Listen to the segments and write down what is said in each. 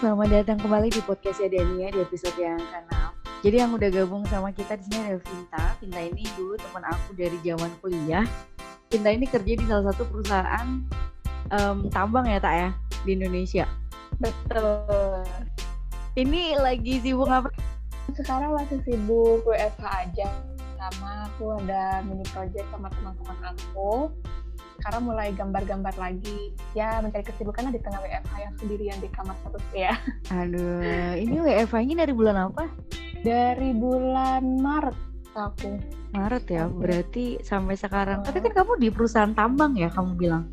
selamat datang kembali di podcast Dania di episode yang ke-6. Jadi yang udah gabung sama kita di sini ada Vinta. Vinta ini dulu teman aku dari zaman kuliah. Vinta ini kerja di salah satu perusahaan um, tambang ya tak ya di Indonesia. Betul. Ini lagi sibuk apa? Sekarang masih sibuk WFH aja. Sama aku ada mini project sama teman-teman aku sekarang mulai gambar-gambar lagi. Ya mencari kesibukan di tengah WFH yang sendirian di kamar satu ya. Aduh ini WFH ini dari bulan apa? Dari bulan Maret aku. Maret ya berarti sampai sekarang. Tapi kan kamu di perusahaan tambang ya kamu bilang?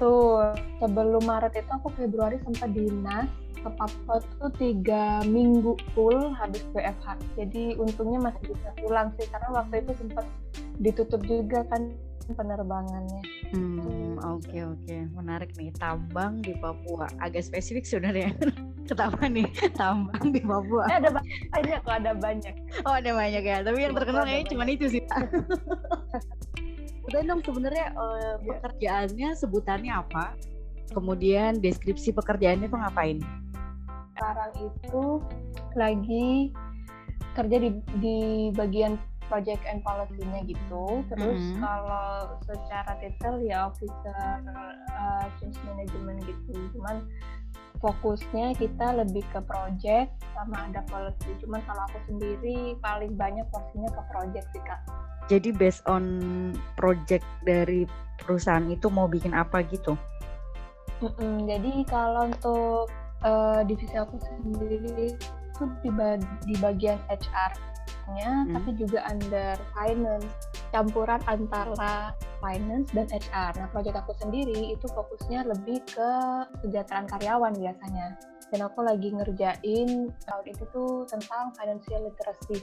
Tuh sebelum Maret itu aku Februari sempat dinas. Ke Papua tuh tiga minggu full habis WFH jadi untungnya masih bisa pulang sih karena waktu itu sempat ditutup juga kan penerbangannya. Hmm, oke okay, oke, okay. menarik nih. Tambang di Papua, agak spesifik sebenarnya. Ketapa nih, tambang di Papua. Eh, ada banyak kok, ada banyak. Oh ada banyak ya, tapi yang terkenal kayaknya cuma itu sih. Udah dong sebenarnya uh, pekerjaannya sebutannya apa? Kemudian deskripsi pekerjaannya tuh ngapain? Sekarang itu lagi kerja di di bagian project and policy-nya gitu. Terus mm -hmm. kalau secara detail ya officer uh, change management gitu. Cuman fokusnya kita lebih ke project sama ada policy. Cuman kalau aku sendiri paling banyak porsinya ke project sih kak. Jadi based on project dari perusahaan itu mau bikin apa gitu? Mm -mm, jadi kalau untuk uh, divisi aku sendiri itu di, di bagian HR hmm. tapi juga under finance campuran antara finance dan HR. Nah, proyek aku sendiri itu fokusnya lebih ke kesejahteraan karyawan biasanya. Dan aku lagi ngerjain tahun itu tuh tentang financial literacy.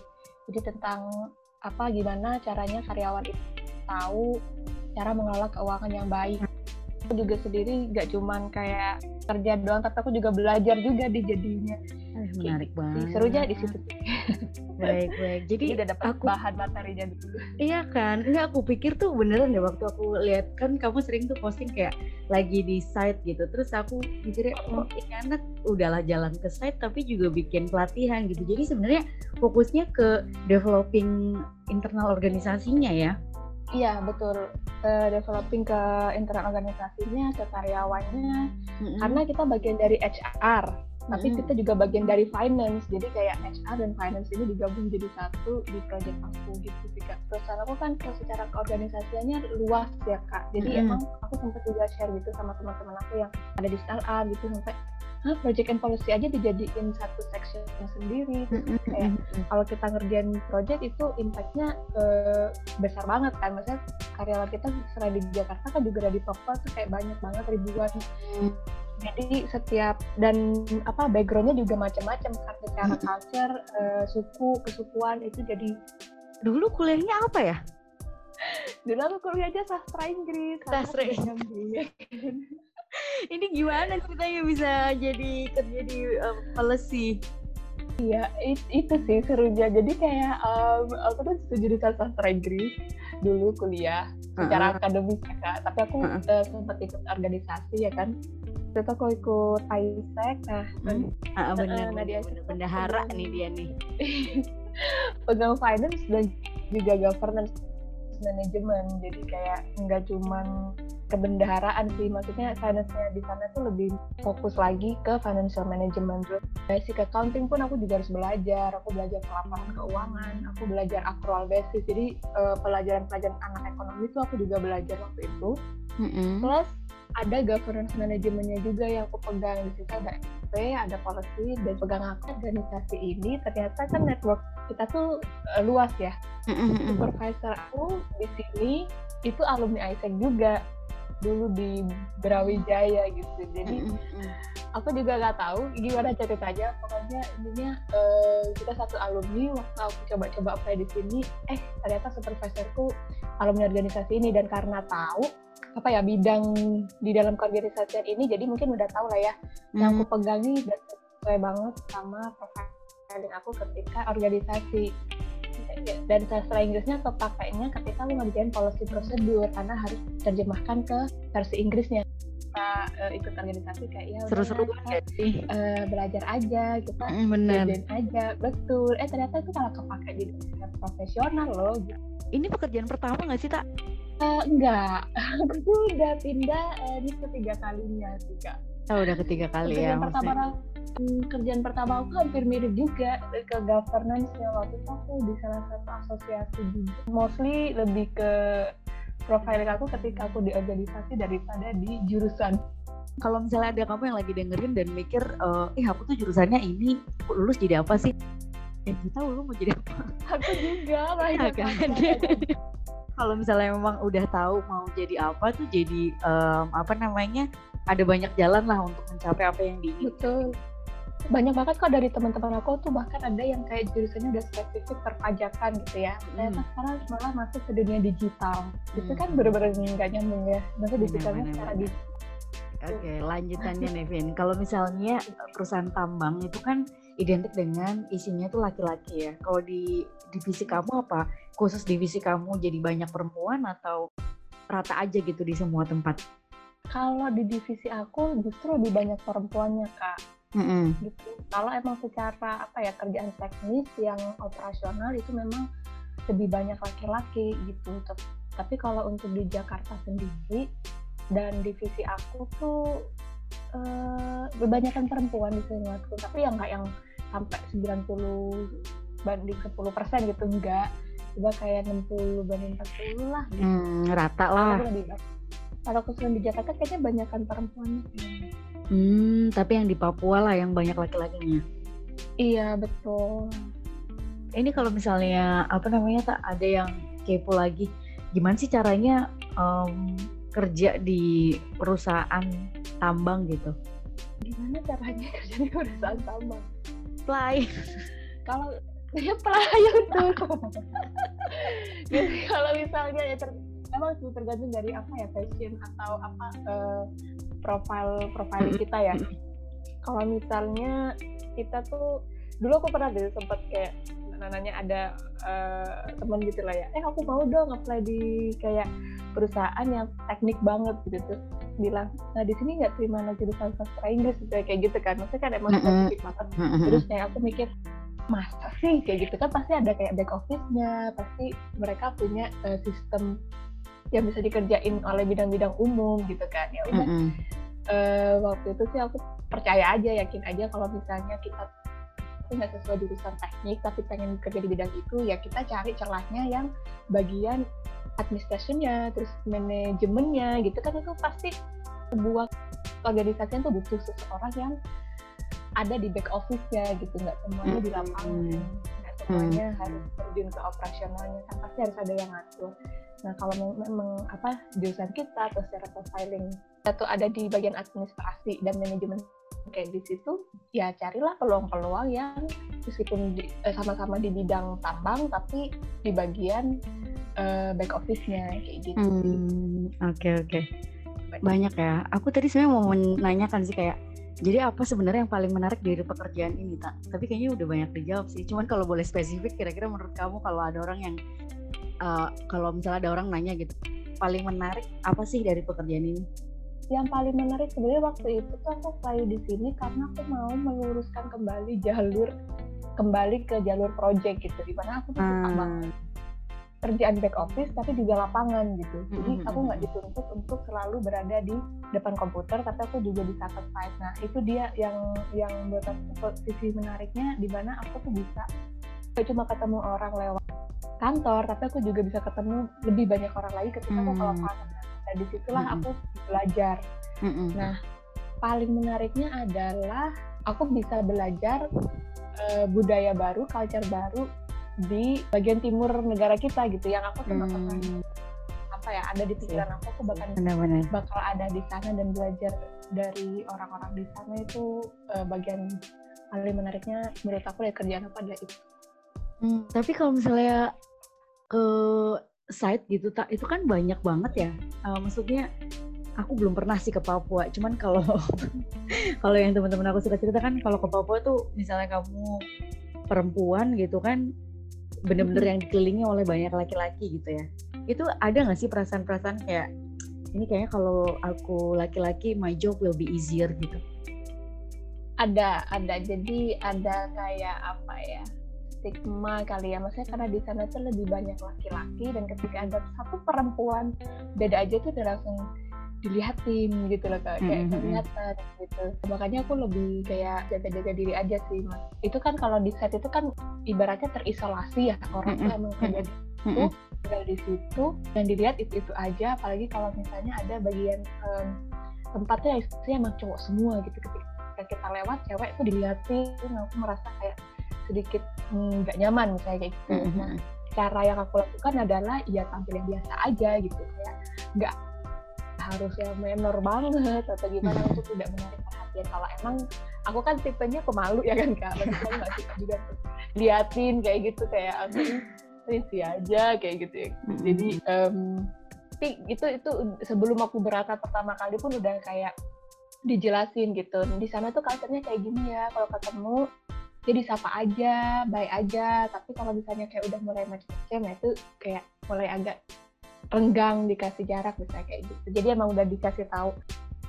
Jadi tentang apa gimana caranya karyawan itu tahu cara mengelola keuangan yang baik. Aku juga sendiri gak cuman kayak kerja doang, tapi aku juga belajar juga di jadinya Eh, menarik gitu. banget. Serunya di situ. Baik baik. Jadi, udah dapat aku, bahan materinya dulu. Iya kan? Enggak aku pikir tuh beneran deh waktu aku lihat kan kamu sering tuh posting kayak lagi di site gitu. Terus aku mikirnya oh ini anak udahlah jalan ke site tapi juga bikin pelatihan gitu. Jadi sebenarnya fokusnya ke developing internal organisasinya ya. Iya betul, uh, developing ke internal organisasinya, ke karyawannya, mm -hmm. karena kita bagian dari HR tapi hmm. kita juga bagian dari finance jadi kayak HR dan finance ini digabung jadi satu di project aku gitu sih kak perusahaan aku kan secara keorganisasiannya luas ya kak jadi hmm. emang aku sempat juga share gitu sama teman-teman aku yang ada di startup gitu sampai Hah, project and policy aja dijadiin satu section yang sendiri kayak kalau kita ngerjain project itu impactnya uh, besar banget kan. Maksudnya karyawan kita selain di Jakarta kan juga ada di Papua tuh kayak banyak banget ribuan. Jadi setiap dan apa backgroundnya juga macam-macam kan. Secara hmm. culture uh, suku kesukuan itu jadi dulu kuliahnya apa ya? Dulu aku kuliahnya sastra Inggris. Sastra Inggris ini gimana ceritanya bisa jadi kerja di um, policy Iya, it, itu sih serunya. Jadi kayak um, aku tuh jurusan sastra Inggris dulu kuliah secara uh -huh. akademik ya kak. Tapi aku uh -huh. uh, sempat ikut organisasi ya kan itu aku ikut ISEC nah hmm. ah, bener, uh, nah dia bener, bendahara nih dia nih pegang finance dan juga governance management jadi kayak nggak cuman kebendaharaan sih. Maksudnya finance-nya di sana tuh lebih fokus lagi ke financial management. Terus basic accounting pun aku juga harus belajar. Aku belajar pelaporan keuangan aku belajar accrual basis. Jadi uh, pelajaran-pelajaran anak ekonomi itu aku juga belajar waktu itu. Mm -hmm. plus ada governance manajemennya juga yang aku pegang. Di situ ada SP, ada policy dan pegang aku organisasi ini. Ternyata kan network kita tuh uh, luas ya. Supervisor aku di sini itu alumni ISEC juga dulu di Brawijaya gitu. Jadi aku juga nggak tahu gimana ceritanya. Pokoknya ininya uh, kita satu alumni waktu aku coba-coba apply di sini, eh ternyata supervisorku alumni organisasi ini dan karena tahu apa ya bidang di dalam keorganisasian ini jadi mungkin udah tahu lah ya hmm. yang aku pegang nih dan sesuai banget sama profiling aku ketika organisasi dan sastra Inggrisnya kepakainya ketika lu ngerjain policy prosedur karena harus terjemahkan ke versi Inggrisnya. Kita uh, ikut organisasi kayak ya seru-seru banget sih. uh, belajar aja kita mm, bener. aja. Betul. Eh ternyata itu malah kepake jadi profesional loh ini pekerjaan pertama nggak sih tak uh, enggak aku udah pindah uh, ini ketiga kalinya sih kak. Oh, udah ketiga kali kerjaan ya. Pertama, hmm, kerjaan pertama aku hampir mirip juga ke governance ya waktu itu aku di salah satu asosiasi juga. Mostly lebih ke profiling aku ketika aku di organisasi daripada di jurusan. Kalau misalnya ada kamu yang lagi dengerin dan mikir, uh, ih aku tuh jurusannya ini, lulus jadi apa sih? Ya kita lu mau jadi apa? Aku juga, banyak kan? Kalau misalnya memang udah tahu mau jadi apa tuh jadi um, apa namanya ada banyak jalan lah untuk mencapai apa yang diinginkan. Betul. Banyak banget kok dari teman-teman aku tuh bahkan ada yang kayak jurusannya udah spesifik perpajakan gitu ya. Ternyata hmm. sekarang malah masuk ke dunia digital. Hmm. Itu kan bener-bener nggak nyambung ya. Maksudnya digitalnya secara digital. Oke, lanjutannya Nevin. Kalau misalnya perusahaan tambang itu kan identik dengan isinya tuh laki-laki ya. Kalau di divisi kamu apa? Khusus divisi kamu jadi banyak perempuan atau rata aja gitu di semua tempat? kalau di divisi aku justru lebih banyak perempuannya kak mm-hmm. gitu. Kalau emang secara apa ya kerjaan teknis yang operasional itu memang lebih banyak laki-laki gitu. Tapi kalau untuk di Jakarta sendiri dan divisi aku tuh uh, kebanyakan perempuan di sini waktu tapi yang nggak yang sampai 90 banding 10 persen gitu enggak coba kayak 60 banding 40 lah gitu. hmm, rata lah. kalau kesulitan di Jakarta kayaknya banyakkan perempuan hmm tapi yang di Papua lah yang banyak laki-lakinya. Iya betul. Ini kalau misalnya apa namanya tak ada yang kepo lagi gimana sih caranya um, kerja di perusahaan tambang gitu? Gimana caranya kerja di perusahaan tambang? Play. Kalau ya pelayan tuh. Jadi kalau misalnya ya emang sih tergantung dari apa ya passion atau apa uh, profile profile kita ya. Kalau misalnya kita tuh dulu aku pernah deh sempat kayak nanya ada uh, teman gitu lah ya eh aku mau dong apply di kayak perusahaan yang teknik banget gitu terus bilang nah di sini nggak terima jurusan sastra Inggris gitu kayak gitu kan. Maksudnya kan emang spesifik banget. Terus kayak aku mikir masa sih? Kayak gitu kan pasti ada kayak back office-nya pasti mereka punya uh, sistem yang bisa dikerjain oleh bidang-bidang umum gitu kan. Ya udah mm -hmm. uh, waktu itu sih aku percaya aja yakin aja kalau misalnya kita nggak sesuai jurusan teknik tapi pengen kerja di bidang itu ya kita cari celahnya yang bagian administrasinya terus manajemennya gitu kan. Itu pasti sebuah organisasi itu butuh seseorang yang ada di back office-nya gitu. Nggak semuanya di lapangan nggak semuanya harus terjun ke operasionalnya. Kan pasti harus ada yang ngatur Nah kalau memang apa jurusan kita atau secara profiling atau ada di bagian administrasi dan manajemen kayak di situ, ya carilah peluang-peluang yang meskipun eh, sama-sama di, eh, di bidang tambang tapi di bagian uh, back office-nya kayak gitu. Oke hmm, oke. Okay, okay. Banyak ya. Aku tadi sebenarnya mau menanyakan sih kayak jadi apa sebenarnya yang paling menarik dari pekerjaan ini tak? Tapi kayaknya udah banyak dijawab sih. Cuman kalau boleh spesifik, kira-kira menurut kamu kalau ada orang yang uh, kalau misalnya ada orang nanya gitu paling menarik apa sih dari pekerjaan ini? Yang paling menarik sebenarnya waktu itu tuh aku apply di sini karena aku mau meluruskan kembali jalur kembali ke jalur project gitu di mana aku tuh suka hmm. banget kerjaan back office tapi juga lapangan gitu. Jadi aku nggak dituntut untuk selalu berada di depan komputer tapi aku juga bisa ke site nah itu dia yang yang buat aku sisi menariknya di mana aku tuh bisa cuma ketemu orang lewat kantor tapi aku juga bisa ketemu lebih banyak orang lagi ketika hmm. aku lapangan nah di situlah hmm. aku belajar hmm. nah paling menariknya adalah aku bisa belajar uh, budaya baru culture baru di bagian timur negara kita gitu yang aku sama hmm. apa ya ada di pikiran aku aku bakal Benar-benar. bakal ada di sana dan belajar dari orang-orang di sana itu uh, bagian paling menariknya menurut aku dari kerjaan apa adalah itu. Hmm, tapi kalau misalnya ke site gitu tak itu kan banyak banget ya. Uh, maksudnya aku belum pernah sih ke Papua. Cuman kalau kalau yang teman-teman aku suka cerita kan kalau ke Papua tuh misalnya kamu perempuan gitu kan bener-bener yang dikelilingi oleh banyak laki-laki gitu ya. Itu ada nggak sih perasaan-perasaan kayak ini kayaknya kalau aku laki-laki my job will be easier gitu? Ada ada. Jadi ada kayak apa ya stigma kali ya. Maksudnya karena di sana tuh lebih banyak laki-laki dan ketika ada satu perempuan beda aja tuh udah langsung dilihatin gitu loh kayak mm -hmm. kelihatan gitu. Makanya aku lebih kayak jaga-jaga diri aja sih mas. Itu kan kalau di set itu kan ibaratnya terisolasi ya orang tuh mm -hmm. emang kerja di situ tinggal di situ dan dilihat itu itu aja. Apalagi kalau misalnya ada bagian um, tempatnya isinya emang cowok semua gitu. Ketika kita lewat cewek itu dilihatin aku merasa kayak sedikit mm, nggak mm, nyaman misalnya kayak gitu mm -hmm. nah cara yang aku lakukan adalah ya tampil yang biasa aja gitu kayak nggak harus yang menor banget atau gimana hmm. untuk tidak menarik perhatian kalau emang aku kan tipenya pemalu ya kan kak saya nggak suka juga liatin kayak gitu kayak aku risi aja kayak gitu ya hmm. jadi um, itu itu sebelum aku berangkat pertama kali pun udah kayak dijelasin gitu di sana tuh culture-nya kayak gini ya kalau ketemu jadi sapa aja, baik aja. Tapi kalau misalnya kayak udah mulai macam-macam, ya itu kayak mulai agak renggang dikasih jarak misalnya kayak gitu jadi emang udah dikasih tahu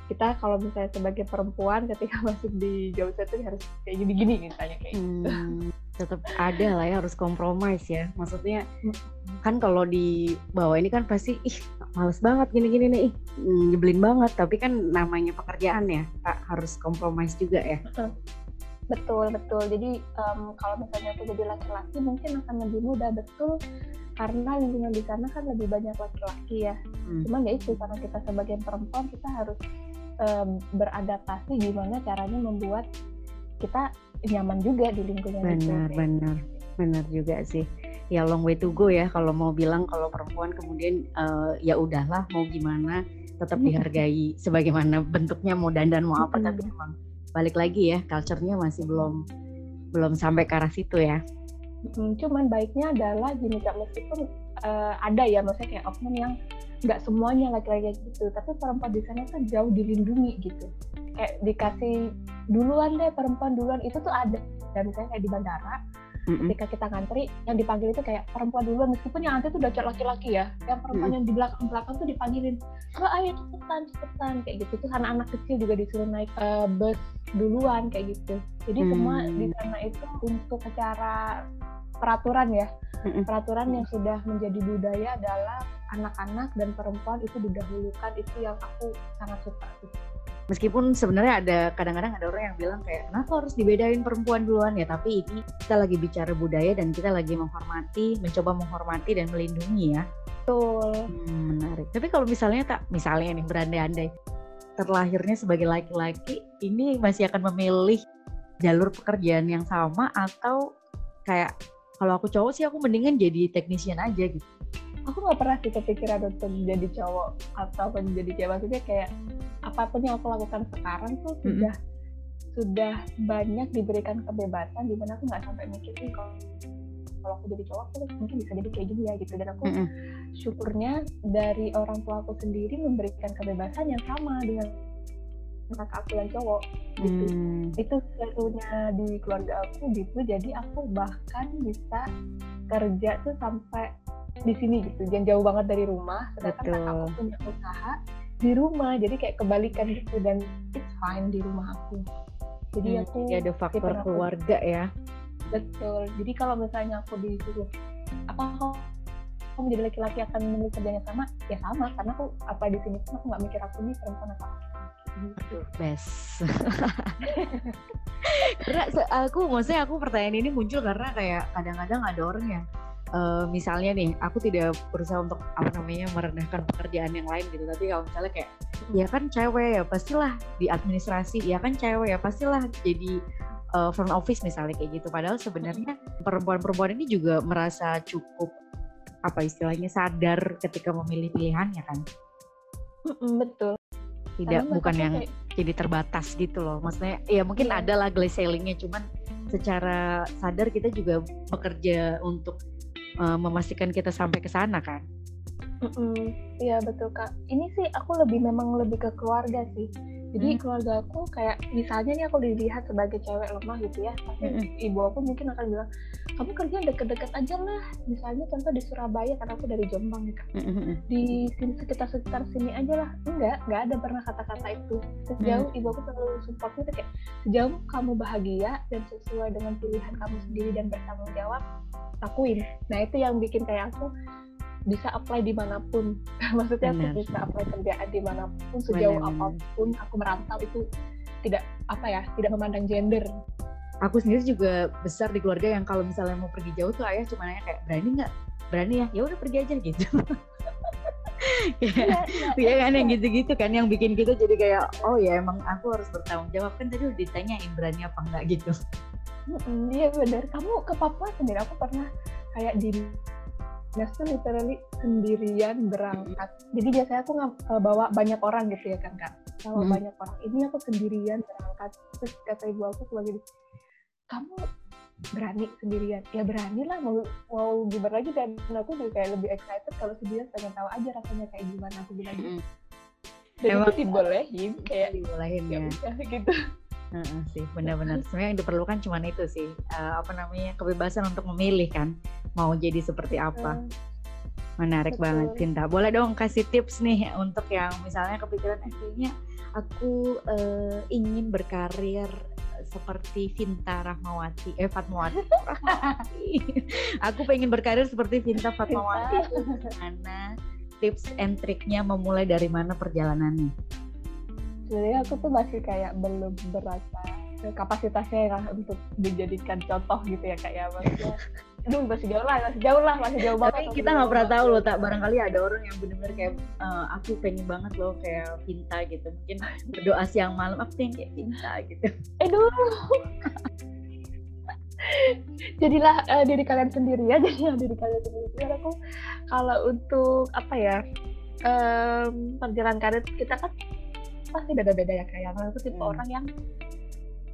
kita kalau misalnya sebagai perempuan ketika masuk di jauh itu harus kayak gini-gini misalnya kayak gitu. hmm, gitu. Tetap ada lah ya harus kompromis ya. Maksudnya kan kalau di bawah ini kan pasti ih males banget gini-gini nih, ih nyebelin banget. Tapi kan namanya pekerjaan ya, harus kompromis juga ya. Betul betul. Jadi um, kalau misalnya aku jadi laki-laki mungkin akan lebih mudah betul karena lingkungan di sana kan lebih banyak laki-laki ya. Hmm. Cuman ya itu karena kita sebagai perempuan kita harus um, beradaptasi gimana caranya membuat kita nyaman juga di lingkungan benar, itu. Benar, benar, benar juga sih. Ya long way to go ya kalau mau bilang kalau perempuan kemudian uh, ya udahlah mau gimana tetap hmm. dihargai sebagaimana bentuknya mau dandan mau apa hmm. tapi memang balik lagi ya culture-nya masih belum belum sampai ke arah situ ya. Hmm, cuman baiknya adalah gini kak meskipun uh, ada ya maksudnya kayak oknum yang nggak semuanya laki-laki gitu tapi perempuan di sana kan jauh dilindungi gitu kayak dikasih duluan deh perempuan duluan itu tuh ada dan misalnya kayak di bandara mm-hmm. ketika kita ngantri yang dipanggil itu kayak perempuan duluan. Meskipun yang antri itu udah laki-laki ya yang perempuan mm-hmm. yang di belakang belakang tuh dipanggilin oh ayo cepetan cepetan kayak gitu. Terus anak-anak kecil juga disuruh naik uh, bus duluan kayak gitu. Jadi mm-hmm. semua di sana itu untuk secara peraturan ya. Peraturan yang sudah menjadi budaya adalah anak-anak dan perempuan itu didahulukan. Itu yang aku sangat suka Meskipun sebenarnya ada kadang-kadang ada orang yang bilang kayak kenapa harus dibedain perempuan duluan ya tapi ini kita lagi bicara budaya dan kita lagi menghormati, mencoba menghormati dan melindungi ya. Betul. Hmm, menarik. Tapi kalau misalnya tak misalnya nih berandai-andai terlahirnya sebagai laki-laki ini masih akan memilih jalur pekerjaan yang sama atau kayak kalau aku cowok sih aku mendingan jadi technician aja gitu aku nggak pernah sih kepikiran untuk jadi cowok atau menjadi cewek maksudnya kayak apa pun yang aku lakukan sekarang tuh mm-hmm. sudah sudah banyak diberikan kebebasan di mana aku nggak sampai mikir sih kalau kalau aku jadi cowok aku mungkin bisa jadi kayak gini ya gitu dan aku mm-hmm. syukurnya dari orang tua aku sendiri memberikan kebebasan yang sama dengan kakak aku yang cowok gitu hmm. itu satunya di keluarga aku gitu jadi aku bahkan bisa kerja tuh sampai di sini gitu jangan jauh banget dari rumah sedangkan kakak aku punya usaha di rumah jadi kayak kebalikan gitu dan it's fine di rumah aku. Jadi hmm, aku ya ada faktor keluarga ya. Betul. Jadi kalau misalnya aku disuruh apa kamu menjadi laki-laki akan memilih kerjanya sama? Ya sama karena aku apa di sini pun aku nggak mikir aku nih perempuan atau gitu. Best. karena aku maksudnya aku pertanyaan ini muncul karena kayak kadang-kadang ada orang yang uh, misalnya nih aku tidak berusaha untuk apa namanya merendahkan pekerjaan yang lain gitu. Tapi kalau misalnya kayak ya kan cewek ya pastilah di administrasi ya kan cewek ya pastilah jadi uh, front office misalnya kayak gitu. Padahal sebenarnya perempuan-perempuan ini juga merasa cukup apa istilahnya sadar ketika memilih pilihannya kan? Betul. Tidak Karena bukan yang kayak... jadi terbatas gitu loh. Maksudnya ya mungkin yeah. ada lah glass ceilingnya cuman secara sadar kita juga bekerja untuk uh, memastikan kita sampai ke sana kan Iya mm betul kak. Ini sih aku lebih memang lebih ke keluarga sih. Jadi keluarga aku kayak misalnya nih aku dilihat sebagai cewek lemah gitu ya pasti ibu aku mungkin akan bilang kamu kerja deket-deket aja lah misalnya contoh di Surabaya karena aku dari Jombang nih kak. Di sini sekitar sekitar sini aja lah. Enggak enggak ada pernah kata-kata itu. Sejauh ibu aku selalu supportnya kayak sejauh kamu bahagia dan sesuai dengan pilihan kamu sendiri dan bertanggung jawab lakuin. Nah itu yang bikin kayak aku bisa apply di mana pun. Maksudnya Benar. aku bisa apply kerjaan di mana pun sejauh Benar. apa pun aku merantau itu tidak apa ya tidak memandang gender. Aku sendiri juga besar di keluarga yang kalau misalnya mau pergi jauh tuh ayah cuma nanya kayak berani nggak? Berani ya? Ya udah pergi aja gitu. Ya, ya, kan yang gitu-gitu kan yang bikin kita jadi kayak oh ya emang aku harus bertanggung jawab. Kan tadi udah ditanyain berani apa enggak gitu. Iya benar kamu ke Papua sendiri? Aku pernah kayak di Nas tuh literally sendirian berangkat. Jadi biasanya aku nggak uh, bawa banyak orang gitu ya kan kak. Bawa hmm. banyak orang. Ini aku sendirian berangkat. Terus kata ibu aku sebagai kamu berani sendirian ya berani lah mau mau gimana lagi dan aku juga kayak lebih excited kalau sendirian pengen tahu aja rasanya kayak gimana aku bilang gitu. Dan Emang itu dibolehin kayak dibolehin ya. ya gitu. Uh, sih benar-benar. Sebenarnya yang diperlukan cuma itu sih uh, apa namanya kebebasan untuk memilih kan mau jadi seperti apa. Menarik Betul. banget cinta boleh dong kasih tips nih untuk yang misalnya kepikiran akhirnya eh, aku uh, ingin berkarir seperti Vinta Rahmawati eh Fatmawati aku pengen berkarir seperti Vinta Fatmawati. Mana tips and triknya memulai dari mana perjalanannya sebenarnya aku tuh masih kayak belum berasa kapasitasnya ya untuk dijadikan contoh gitu ya kayak ya. Maksudnya aduh masih jauh lah masih jauh lah masih jauh banget tapi kita nggak pernah tahu loh tak barangkali ada orang yang benar-benar kayak uh, aku pengen banget loh kayak Pinta gitu. Mungkin berdoa siang malam aku pengen kayak Pinta gitu. Aduh. Jadilah uh, diri kalian sendiri ya jadilah diri kalian sendiri. Karena aku kalau untuk apa ya um, perjalanan karir kita kan pasti beda-beda ya kayak aku tipe hmm. orang yang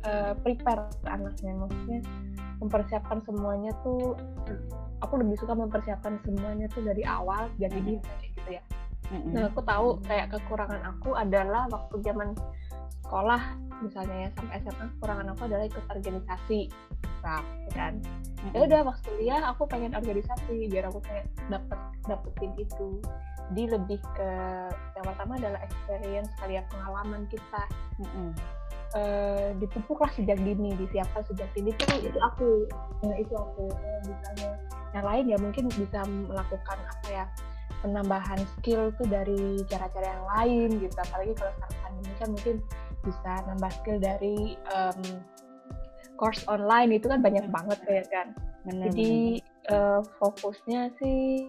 uh, prepare anaknya maksudnya mempersiapkan semuanya tuh aku lebih suka mempersiapkan semuanya tuh dari awal jadi hmm. bisa kayak gitu ya hmm. nah aku tahu kayak kekurangan aku adalah waktu zaman sekolah misalnya ya sampai SMA kekurangan aku adalah ikut organisasi. Nah, kan? Mm-hmm. ya udah waktu kuliah aku pengen organisasi biar aku kayak dapet dapetin itu. Jadi lebih ke yang pertama adalah experience kali ya pengalaman kita. Mm-hmm. Uh, dipupuklah sejak dini, disiapkan sejak dini. Itu itu aku, nah, itu aku. Misalnya yang lain ya mungkin bisa melakukan apa ya penambahan skill tuh dari cara-cara yang lain gitu. Apalagi kalau sekarang pandemi kan mungkin bisa nambah skill dari um, course online itu kan banyak banget ya kan? Bener, jadi uh, fokusnya sih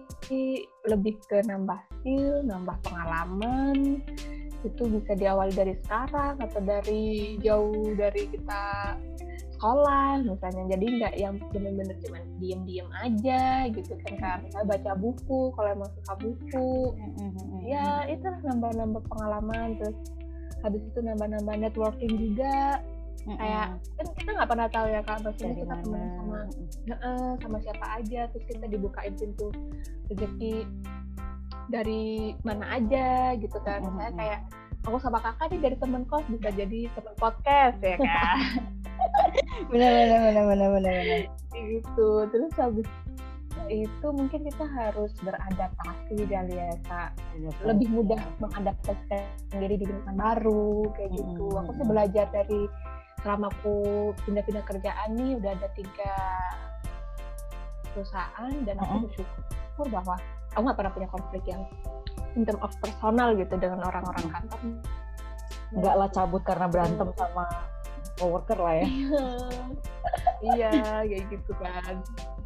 lebih ke nambah skill, nambah pengalaman. Itu bisa diawali dari sekarang atau dari jauh dari kita sekolah misalnya. Jadi nggak yang bener-bener cuma diem-diem aja gitu kan kan misalnya baca buku kalau emang suka buku. Ya itu nambah-nambah pengalaman terus habis itu nambah-nambah networking juga. Mm-hmm. kayak kan kita nggak pernah tahu ya kak maksudnya kita teman sama uh, sama siapa aja terus kita dibukain pintu rezeki dari mana aja gitu kan. Mm-hmm. saya kayak aku sama kakak nih dari temen kos bisa jadi teman podcast ya kan. Benar benar benar benar benar. Gitu terus habis itu mungkin kita harus beradaptasi kali ya kak. Lebih mudah mengadaptasi diri di lingkungan baru kayak gitu. Hmm. aku sih belajar dari selama aku pindah-pindah kerjaan nih udah ada tiga perusahaan dan aku bersyukur bahwa aku nggak pernah punya konflik yang in term of personal gitu dengan orang-orang kantor. Nggak lah cabut karena berantem sama coworker lah ya iya kayak gitu kan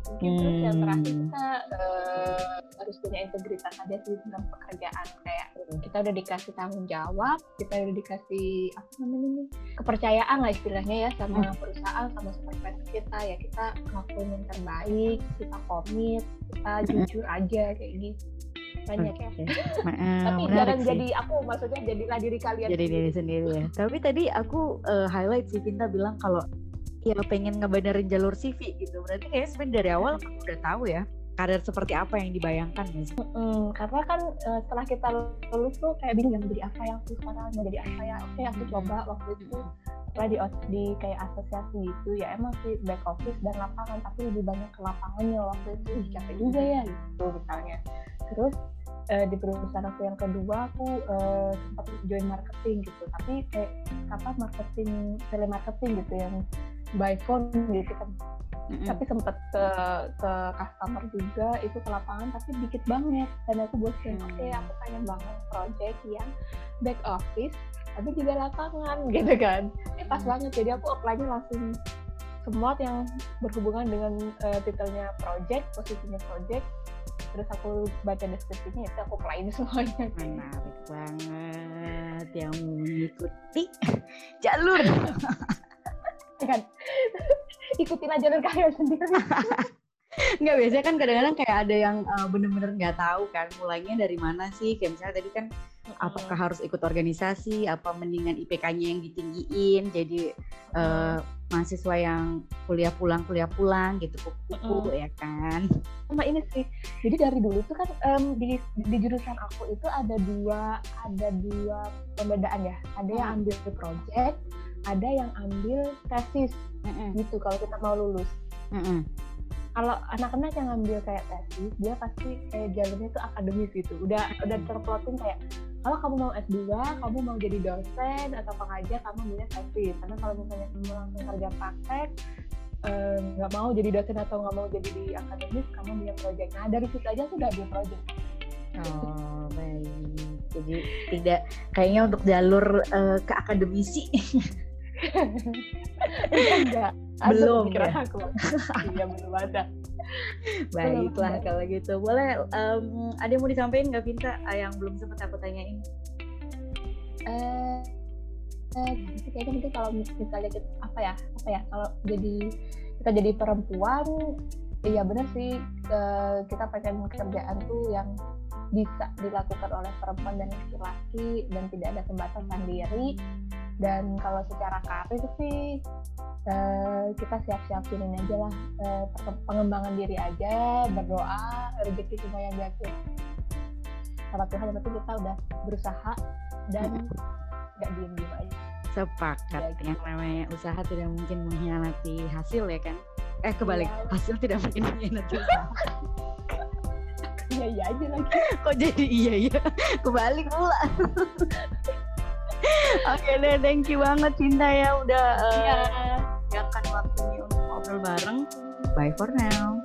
mungkin hmm. terus yang terakhir hmm. kita uh, harus punya integritas aja sih dalam pekerjaan kayak kita udah dikasih tanggung jawab kita udah dikasih apa namanya nih kepercayaan lah istilahnya ya sama hmm. perusahaan sama supervisor kita ya kita ngelakuin yang terbaik kita komit kita hmm. jujur aja kayak gitu banyak ya. Tapi jarang sih. jadi aku maksudnya jadilah diri kalian. Jadi diri sendiri ya. Tapi tadi aku uh, highlight sih Vinta bilang kalau ya pengen ngebenerin jalur CV gitu. Berarti kayak sebenarnya dari awal kamu udah tahu ya karir seperti apa yang dibayangkan guys? Hmm, karena kan uh, setelah kita lulus tuh kayak bingung ya, jadi apa yang aku sekarang mau jadi apa ya oke aku coba waktu itu setelah di, di kayak asosiasi gitu ya emang sih back office dan lapangan tapi lebih banyak ke lapangannya waktu itu capek juga ya gitu misalnya terus uh, di perusahaan aku yang kedua aku uh, sempat join marketing gitu tapi kayak apa marketing telemarketing gitu yang by phone gitu kan mm-hmm. tapi sempat ke ke customer juga itu ke lapangan tapi dikit banget dan aku bosan mm. oke okay, aku pengen banget project yang back office tapi juga lapangan gitu kan ini pas mm. banget jadi aku apply-nya langsung semua yang berhubungan dengan uh, titelnya project posisinya project terus aku baca deskripsinya itu aku apply semuanya. Menarik banget yang mengikuti jalur. Kan? Ikutin aja jalur kalian sendiri. Enggak biasanya kan kadang-kadang kayak ada yang uh, bener-bener nggak tahu kan mulainya dari mana sih. Kayak misalnya tadi kan apakah harus ikut organisasi apa mendingan IPK-nya yang ditinggiin. Jadi uh, mahasiswa yang kuliah pulang kuliah pulang gitu kupu-kupu mm. ya kan sama ini sih jadi dari dulu tuh kan um, di di jurusan aku itu ada dua ada dua pembedaan ya ada yang ambil project ada yang ambil tesis mm -mm. gitu kalau kita mau lulus mm -mm. Kalau anak-anak yang ambil kayak tesis dia pasti kayak jalurnya itu akademis gitu. Udah udah terplotin kayak kalau kamu mau S2 kamu mau jadi dosen atau pengajar kamu ambilnya tesis karena kalau misalnya kamu langsung kerja praktek eh, nggak um, mau jadi dosen atau nggak mau jadi di akademis kamu ambil project. Nah dari situ aja sudah ambil project. Oh baik. Jadi tidak kayaknya untuk jalur uh, ke akademisi enggak. Belum ya. aku. Iya belum ada. Baiklah kalau gitu. Boleh um, ada yang mau disampaikan nggak Vinta ah, yang belum sempat aku tanyain. Eh eh kayaknya mungkin kalau misalnya kita, apa ya apa ya kalau jadi kita jadi perempuan iya benar sih uh, kita pengen kerjaan tuh yang bisa dilakukan oleh perempuan dan laki-laki dan tidak ada pembatasan diri dan kalau secara karir sih uh, kita siap-siapin aja lah. Uh, pengembangan diri aja berdoa rezeki semua yang diatur. Sama Tuhan yang penting kita udah berusaha dan nggak diem-diem aja. Sepakat ya, gitu. yang namanya usaha tidak mungkin mengkhianati hasil ya kan? Eh kebalik ya. hasil tidak mungkin mengkhianati usaha. Iya iya aja lagi. Kok jadi iya iya? Kebalik pula Oke deh, thank you banget Cinta ya udah uh, ya. waktunya untuk ngobrol bareng. Bye for now.